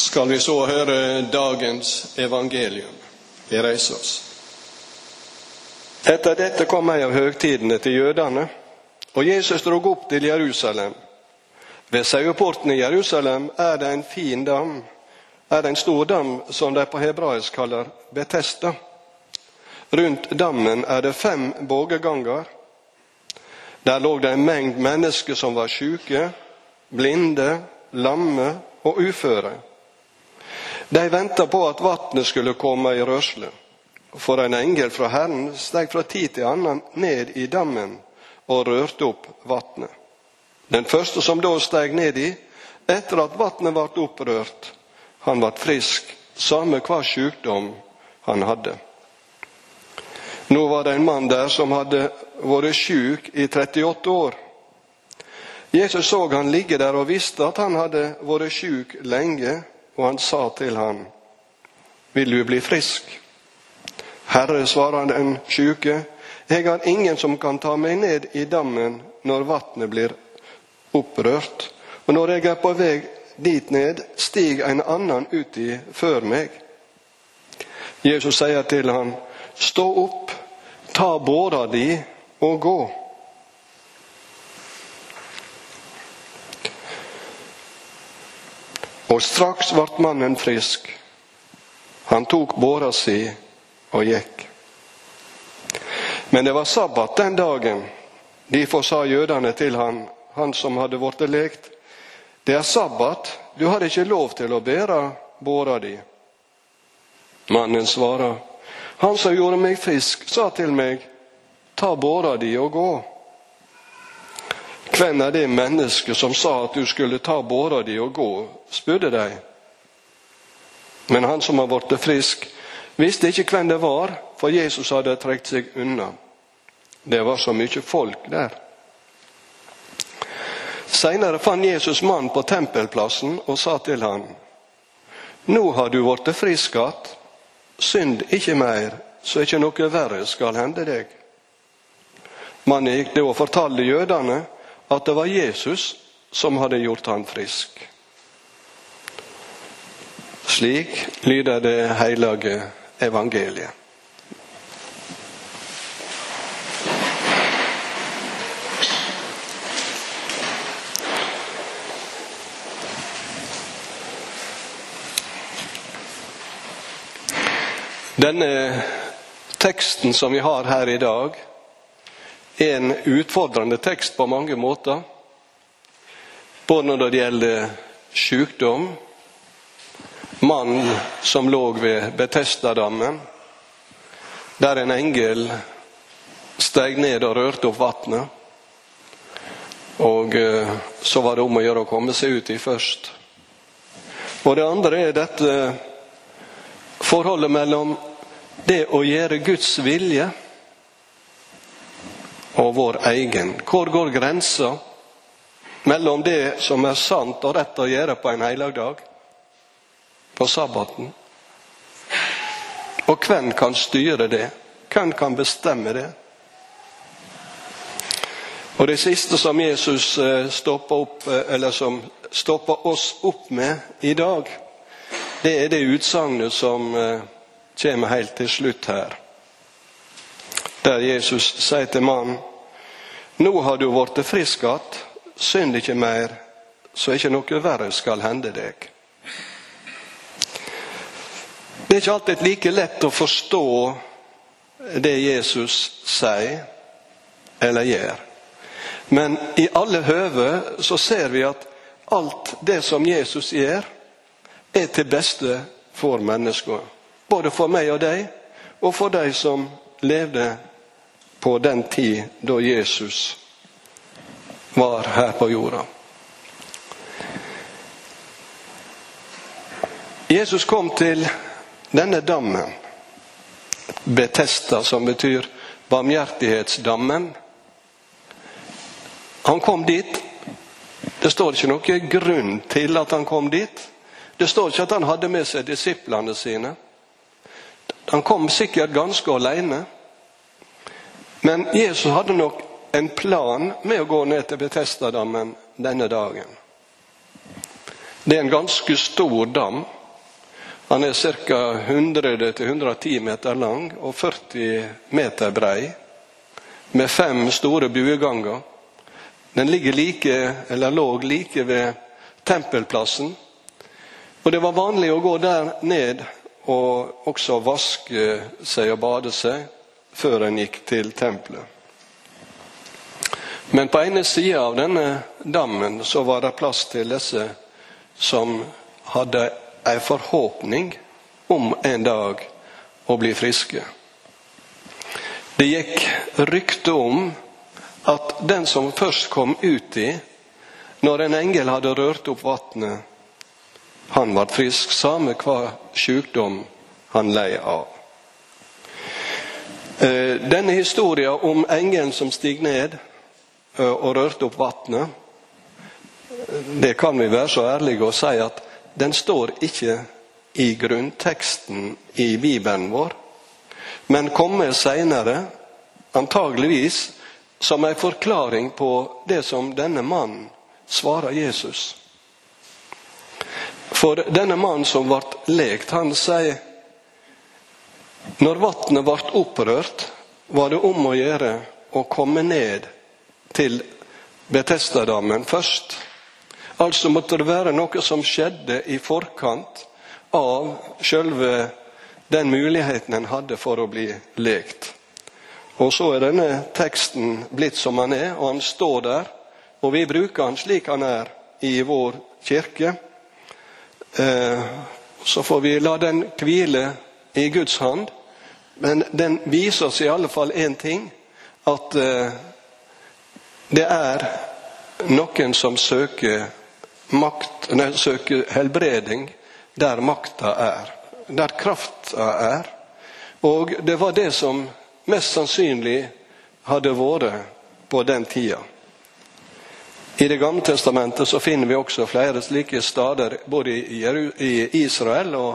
skal vi så høre dagens evangelium. Vi reiser oss. Etter dette kom ei av høgtidene til jødene, og Jesus drog opp til Jerusalem. Ved saueporten i Jerusalem er det en fin dam, er det en stor dam som de på hebraisk kaller Betesta. Rundt dammen er det fem bågeganger. Der lå det en mengd mennesker som var sjuke, blinde, lamme og uføre. De venta på at vatnet skulle komme i rørsle, for en engel fra Herren steg fra tid til annen ned i dammen og rørte opp vatnet. Den første som da steg ned i, etter at vatnet ble opprørt, han ble frisk, samme hva sykdom han hadde. Nå var det en mann der som hadde vært sjuk i 38 år. Jesus så han ligge der og visste at han hadde vært sjuk lenge, og han sa til ham, Vil du bli frisk? Herre, svarer den sjuke, jeg har ingen som kan ta meg ned i dammen når vannet blir opprørt, og når jeg er på vei dit ned, stig en annen uti før meg. Jesus sier til ham, Stå opp, ta båra di og gå. Og straks ble mannen frisk. Han tok båra si og gikk. Men det var sabbat den dagen. Derfor sa jødene til han, han som hadde blitt lekt, det er sabbat, du har ikke lov til å bære båra di. Mannen svarer, han som gjorde meg frisk, sa til meg, ta båra di og gå. Hvem er det mennesket som sa at du skulle ta båra di og gå, spurte de. Men han som har blitt frisk, visste ikke hvem det var, for Jesus hadde trukket seg unna. Det var så mye folk der. Seinere fant Jesus mannen på tempelplassen og sa til han, Nå har du blitt frisk att, synd ikke mer, så ikke noe verre skal hende deg. Mannen gikk da og fortalte jødene at det var Jesus som hadde gjort han frisk. Slik lyder det hellige evangeliet. Denne teksten som vi har her i dag, en utfordrende tekst på mange måter. Både når det gjelder sykdom, mannen som lå ved Betestadammen, der en engel steg ned og rørte opp vannet. Og eh, så var det om å gjøre å komme seg ut i først. Og det andre er dette forholdet mellom det å gjøre Guds vilje og vår egen. Hvor går grensa mellom det som er sant og rett å gjøre på en helligdag, på sabbaten? Og hvem kan styre det? Hvem kan bestemme det? Og Det siste som Jesus eh, stopper opp, eh, eller som stopper oss opp med i dag, det er det utsagnet som eh, kommer helt til slutt her. Der Jesus sier til mannen nå har du blitt frisk att, synd ikke mer, så ikke noe verre skal hende deg. Det er ikke alltid like lett å forstå det Jesus sier eller gjør. Men i alle høve så ser vi at alt det som Jesus gjør, er til beste for mennesker. Både for meg og deg, og for de som levde på den tid da Jesus var her på jorda. Jesus kom til denne dammen, Betesta, som betyr barmhjertighetsdammen. Han kom dit. Det står ikke noe grunn til at han kom dit. Det står ikke at han hadde med seg disiplene sine. Han kom sikkert ganske alene. Men Jesus hadde nok en plan med å gå ned til Betestadammen denne dagen. Det er en ganske stor dam. Han er ca. 100-110 meter lang og 40 meter brei, med fem store bueganger. Den ligger like, eller lå like ved tempelplassen. Og det var vanlig å gå der ned og også vaske seg og bade seg før en gikk til tempelet. Men på ene sida av denne dammen så var det plass til disse som hadde ei forhåpning om en dag å bli friske. Det gikk rykte om at den som først kom uti når en engel hadde rørt opp vannet, han ble frisk, samme hva sykdom han lei av. Eh, denne historien om engelen som steg ned eh, og rørte opp vannet, det kan vi være så ærlige å si at den står ikke i grunnteksten i Bibelen vår, men kommer seinere, antageligvis som en forklaring på det som denne mannen svarer Jesus. For denne mannen som ble lekt, han sier når vannet ble opprørt, var det om å gjøre å komme ned til Betestadammen først. Altså måtte det være noe som skjedde i forkant av sjølve den muligheten en hadde for å bli lekt. Og så er denne teksten blitt som han er, og han står der. Og vi bruker han slik han er i vår kirke. Eh, så får vi la den hvile i Guds hand. Men den viser oss i alle fall én ting. At eh, det er noen som søker makt, nei, søker helbreding der makta er. Der krafta er. Og det var det som mest sannsynlig hadde vært på den tida. I Det gamle testamentet så finner vi også flere slike stader, både i Israel og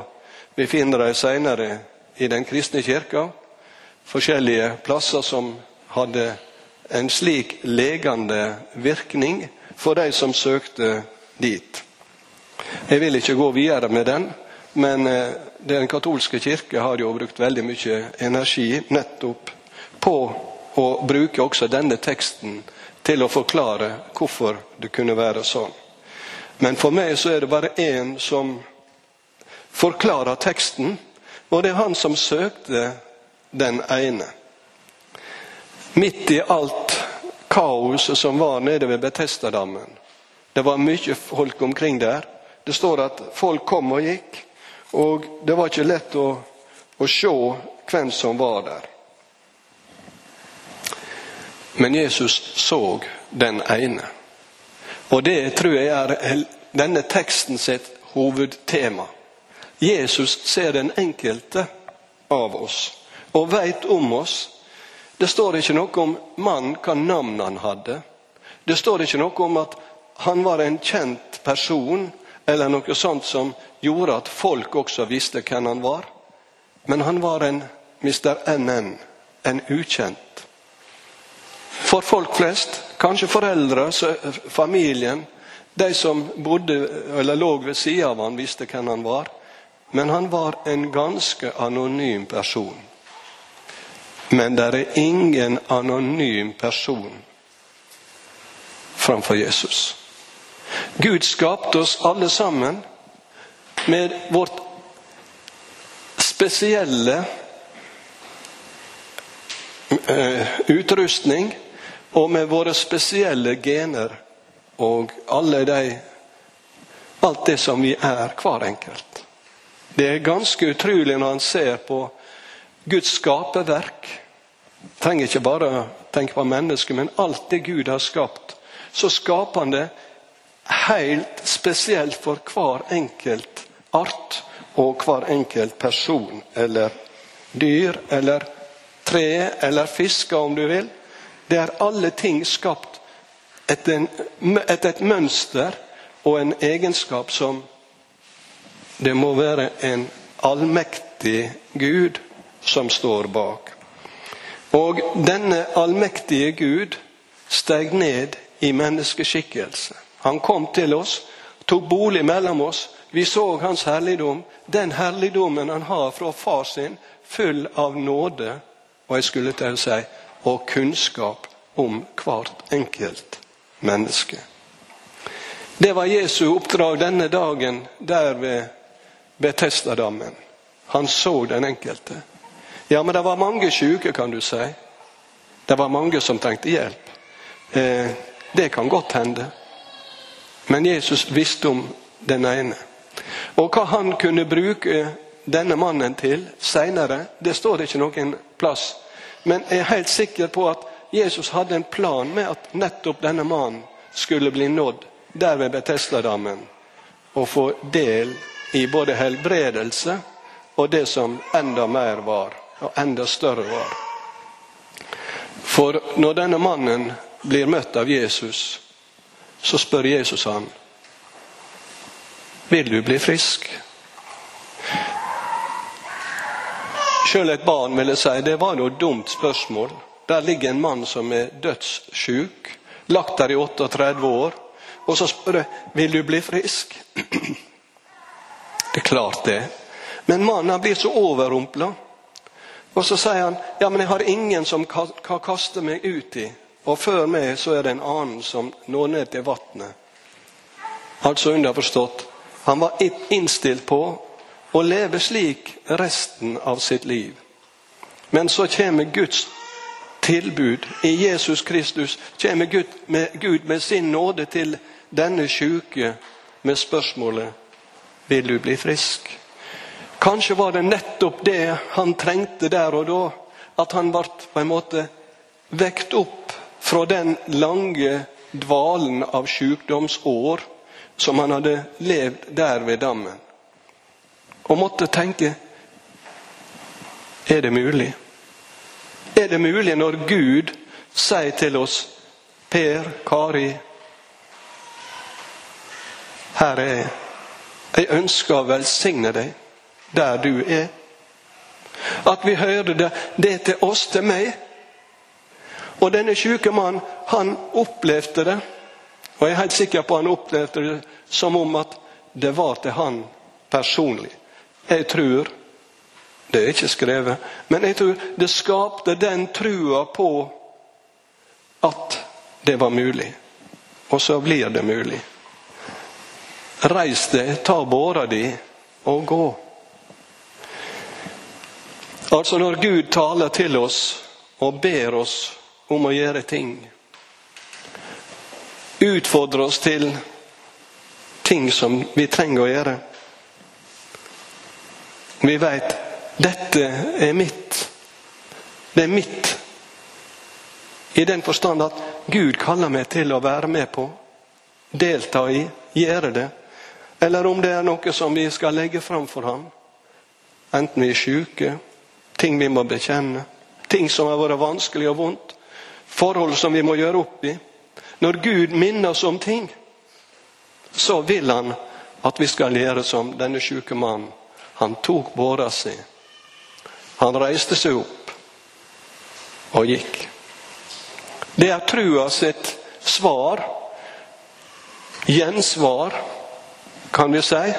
vi finner dem senere i den kristne kirka. Forskjellige plasser som hadde en slik legende virkning for de som søkte dit. Jeg vil ikke gå videre med den, men eh, den katolske kirke har jo brukt veldig mye energi nettopp på å bruke også denne teksten til å forklare hvorfor det kunne være sånn. Men for meg så er det bare én som forklarer teksten, og det er han som søkte den ene. Midt i alt kaoset som var nede ved Betestadammen. Det var mye folk omkring der. Det står at folk kom og gikk, og det var ikke lett å, å se hvem som var der. Men Jesus så den ene. Og det tror jeg er denne teksten sitt hovedtema. Jesus ser den enkelte av oss og veit om oss. Det står ikke noe om mannen, hva navn han hadde. Det står ikke noe om at han var en kjent person, eller noe sånt som gjorde at folk også visste hvem han var. Men han var en Mr. NN, en ukjent for folk flest. Kanskje foreldre, familien. De som bodde eller lå ved sida av han visste hvem han var. Men han var en ganske anonym person. Men det er ingen anonym person framfor Jesus. Gud skapte oss alle sammen med vårt spesielle uh, utrustning og med våre spesielle gener og alle de alt det som vi er, hver enkelt. Det er ganske utrolig når en ser på Guds skaperverk. Trenger ikke bare tenke på mennesket, men alt det Gud har skapt. Så skaper han det helt spesielt for hver enkelt art og hver enkelt person eller dyr eller tre eller fisker, om du vil. Det er alle ting skapt etter, et mønster og en egenskap som det må være en allmektig Gud som står bak. Og denne allmektige Gud steg ned i menneskeskikkelse. Han kom til oss, tok bolig mellom oss. Vi så hans herligdom, den herligdommen han har fra far sin, full av nåde, og jeg skulle til å si, og kunnskap om hvert enkelt menneske. Det var Jesu oppdrag denne dagen der ved Betestadammen. Han så den enkelte. Ja, men det var mange syke, kan du si. Det var mange som trengte hjelp. Eh, det kan godt hende. Men Jesus visste om den ene. Og hva han kunne bruke denne mannen til seinere, det står ikke noen plass. Men jeg er helt sikker på at Jesus hadde en plan med at nettopp denne mannen skulle bli nådd der ved Betestadammen og få del i både helbredelse og det som enda mer var, og enda større var. For når denne mannen blir møtt av Jesus, så spør Jesus han vil du bli frisk. Sjøl et barn ville si det var noe dumt spørsmål. Der ligger en mann som er dødssjuk, lagt der i 38 år. Og så spør jeg vil du bli frisk. Det er klart det. Men mannen blir så overrumpla. Og så sier han ja, men jeg har ingen som kan kaste meg ut i. Og før meg så er det en annen som når ned til vannet. Altså underforstått han var innstilt på å leve slik resten av sitt liv. Men så kommer Guds tilbud i Jesus Kristus. Kommer Gud med, Gud med sin nåde til denne sjuke med spørsmålet vil du bli frisk. Kanskje var det nettopp det han trengte der og da. At han ble på en måte vekt opp fra den lange dvalen av sykdomsår som han hadde levd der ved dammen. Og måtte tenke er det mulig? Er det mulig når Gud sier til oss Per, Kari, her er jeg. Jeg ønsker å velsigne deg der du er. At vi hører det, det til oss, til meg. Og denne syke mannen, han opplevde det. Og jeg er helt sikker på han opplevde det som om at det var til han personlig. Jeg tror Det er ikke skrevet, men jeg tror det skapte den trua på at det var mulig. Og så blir det mulig. Reis deg, ta båra di og gå. Altså når Gud taler til oss og ber oss om å gjøre ting, utfordrer oss til ting som vi trenger å gjøre. Vi veit dette er mitt. Det er mitt i den forstand at Gud kaller meg til å være med på, delta i, gjøre det. Eller om det er noe som vi skal legge fram for ham. Enten vi er syke, ting vi må bekjenne, ting som har vært vanskelig og vondt, forhold som vi må gjøre opp i. Når Gud minner oss om ting, så vil han at vi skal gjøre som denne syke mannen. Han tok båra si. Han reiste seg opp og gikk. Det er trua sitt svar, gjensvar, kan vi si,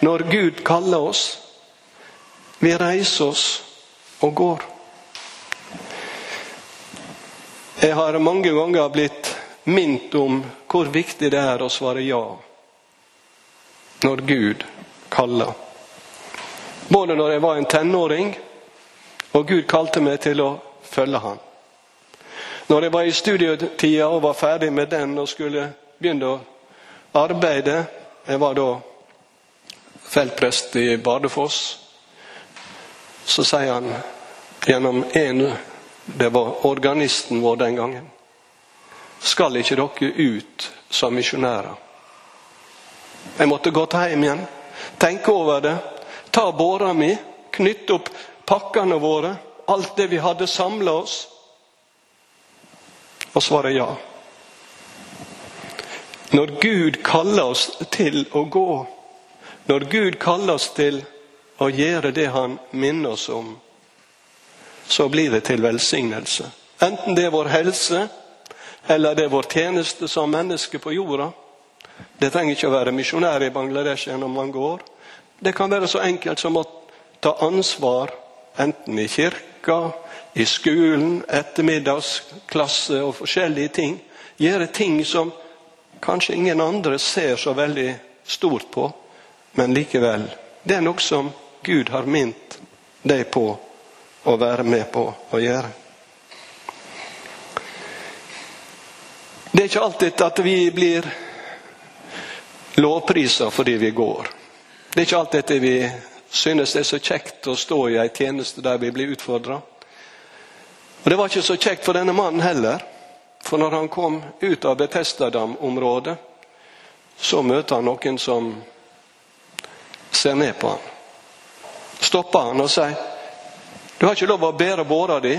når Gud kaller oss. Vi reiser oss og går. Jeg har mange ganger blitt minnet om hvor viktig det er å svare ja når Gud kaller. Både når jeg var en tenåring og Gud kalte meg til å følge Han. Når jeg var i studietida og var ferdig med den og skulle begynne å arbeide Jeg var da feltprest i Bardufoss. Så sier han gjennom en Det var organisten vår den gangen. Skal ikke dere ut som misjonærer? Jeg måtte gått hjem igjen, tenke over det, ta båra mi, knytte opp pakkene våre, alt det vi hadde samla oss, og svare ja. Når Gud kaller oss til å gå, når Gud kaller oss til å gjøre det Han minner oss om, så blir det til velsignelse. Enten det er vår helse, eller det er vår tjeneste som menneske på jorda, Det trenger ikke å være misjonær i Bangladesh gjennom mange år. Det kan være så enkelt som å ta ansvar, enten i kirka, i skolen, ettermiddagsklasse og forskjellige ting. Gjøre ting som kanskje ingen andre ser så veldig stort på, men likevel. Det er noe som Gud har mint deg på å være med på å gjøre. Det er ikke alltid at vi blir lovprisa fordi vi går. Det er ikke alltid at vi synes det er så kjekt å stå i ei tjeneste der vi blir utfordra. Og Det var ikke så kjekt for denne mannen heller. For når han kom ut av Betestadam-området, så møter han noen som ser ned på han. Stopper han og sier du har ikke lov å bære båra di.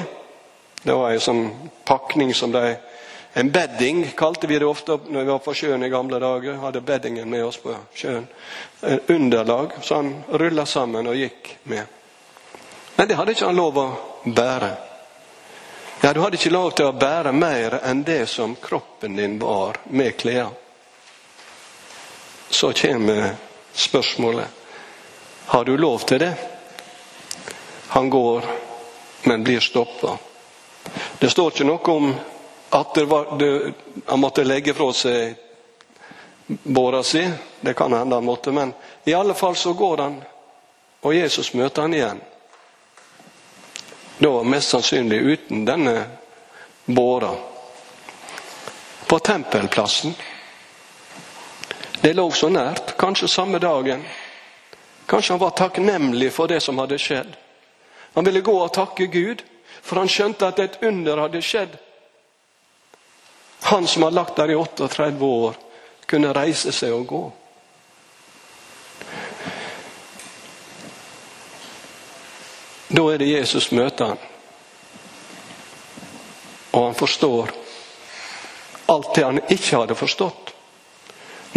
Det var en sånn pakning som de En bedding kalte vi det ofte når vi var på sjøen i gamle dager. Hadde beddingen med oss på sjøen. En underlag så han rulla sammen og gikk med. Men det hadde ikke han lov å bære. Ja, Du hadde ikke lov til å bære mer enn det som kroppen din var med klærne. Så kommer spørsmålet har du lov til det. Han går, men blir stoppa. Det står ikke noe om at var, det, han måtte legge fra seg båra si. Det kan hende han måtte, men i alle fall så går han, og Jesus møter han igjen. Da mest sannsynlig uten denne båra. På tempelplassen. Det lå så nært, kanskje samme dagen. Kanskje han var takknemlig for det som hadde skjedd. Han ville gå og takke Gud, for han skjønte at et under hadde skjedd. Han som har lagt der i 38 år, kunne reise seg og gå. Da er det Jesus møter han. Og han forstår alt det han ikke hadde forstått.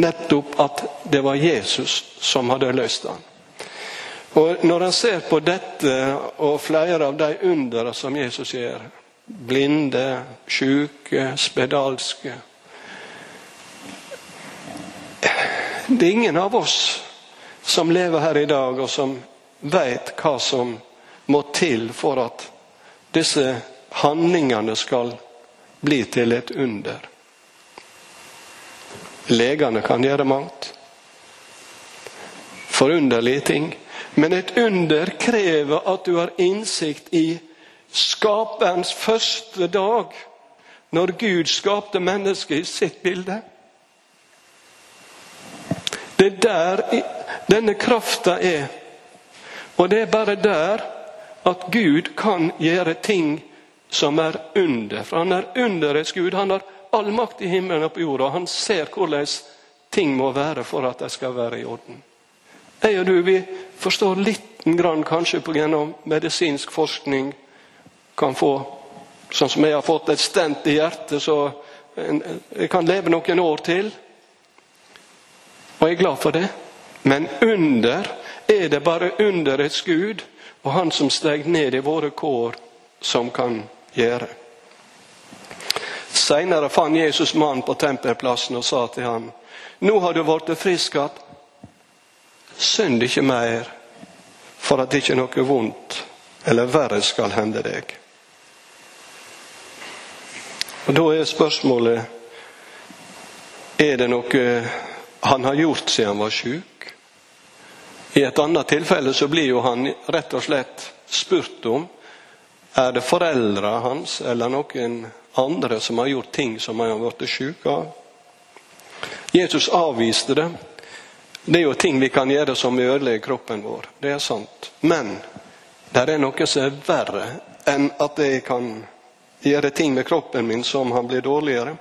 Nettopp at det var Jesus som hadde løst han. Og Når han ser på dette og flere av de undere som Jesus gjør, blinde, sjuke, spedalske Det er ingen av oss som lever her i dag, og som vet hva som må til for at disse handlingene skal bli til et under. Legene kan gjøre mangt. Forunderlige ting. Men et under krever at du har innsikt i skaperens første dag, når Gud skapte mennesket i sitt bilde. Det er der denne krafta er. Og det er bare der at Gud kan gjøre ting som er under. For han er underets Gud. Han har all makt i himmelen og på jorda. Han ser hvordan ting må være for at de skal være i orden. Jeg og du vi forstår liten grann kanskje på gjennom medisinsk forskning kan få Sånn som jeg har fått et stent i hjertet, så jeg kan leve noen år til. Og jeg er glad for det. Men under er det bare underets Gud og Han som steg ned i våre kår, som kan gjøre. Seinere fant Jesus mannen på tempelplassen og sa til ham, Nå har du blitt frisk igjen. Synd ikke mer, for at ikke noe vondt eller verre skal hende deg. Og Da er spørsmålet er det noe han har gjort siden han var sjuk. I et annet tilfelle så blir jo han rett og slett spurt om er det foreldra hans eller noen andre som har gjort ting som han har blitt sjuk av. Jesus avviste det. Det er jo ting vi kan gjøre som ødelegger kroppen vår. Det er sant. Men det er noe som er verre enn at jeg kan gjøre ting med kroppen min som han blir dårligere.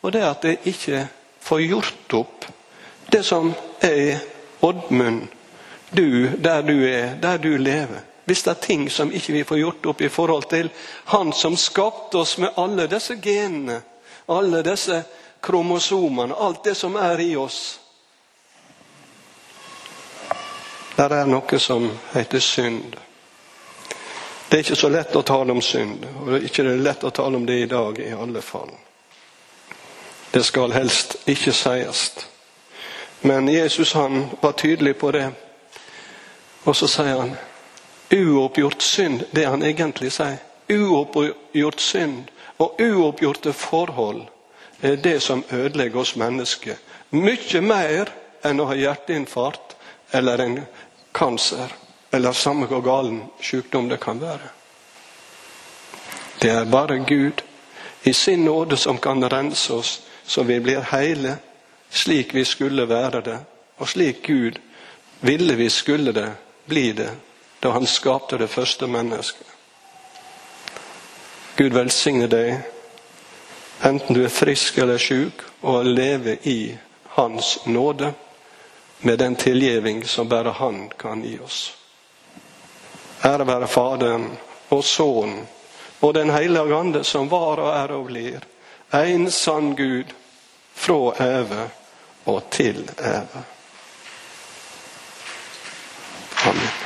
Og det er at jeg ikke får gjort opp det som er Oddmund, du der du er, der du lever. Hvis det er ting som ikke vi får gjort opp i forhold til Han som skapte oss med alle disse genene, alle disse kromosomene, alt det som er i oss Der er noe som heter synd. Det er ikke så lett å tale om synd, og det er ikke lett å tale om det i dag i alle fall. Det skal helst ikke sies. Men Jesus han var tydelig på det. Og så sier han uoppgjort synd, det han egentlig sier. Uoppgjort synd og uoppgjorte forhold er det som ødelegger oss mennesker. Mye mer enn å ha hjerteinfarkt eller en kancer, eller samme hvor galen sykdom det kan være. Det er bare Gud i sin nåde som kan rense oss, så vi blir hele, slik vi skulle være det, og slik Gud ville vi skulle det, bli det, da Han skapte det første mennesket. Gud velsigne deg, enten du er frisk eller sjuk, og leve i Hans nåde med den tilgivning som bare Han kan gi oss. Ære være Faderen og Sønnen og Den hellige Ande, som var og er og blir en sann Gud fra evig og til evig. Amen.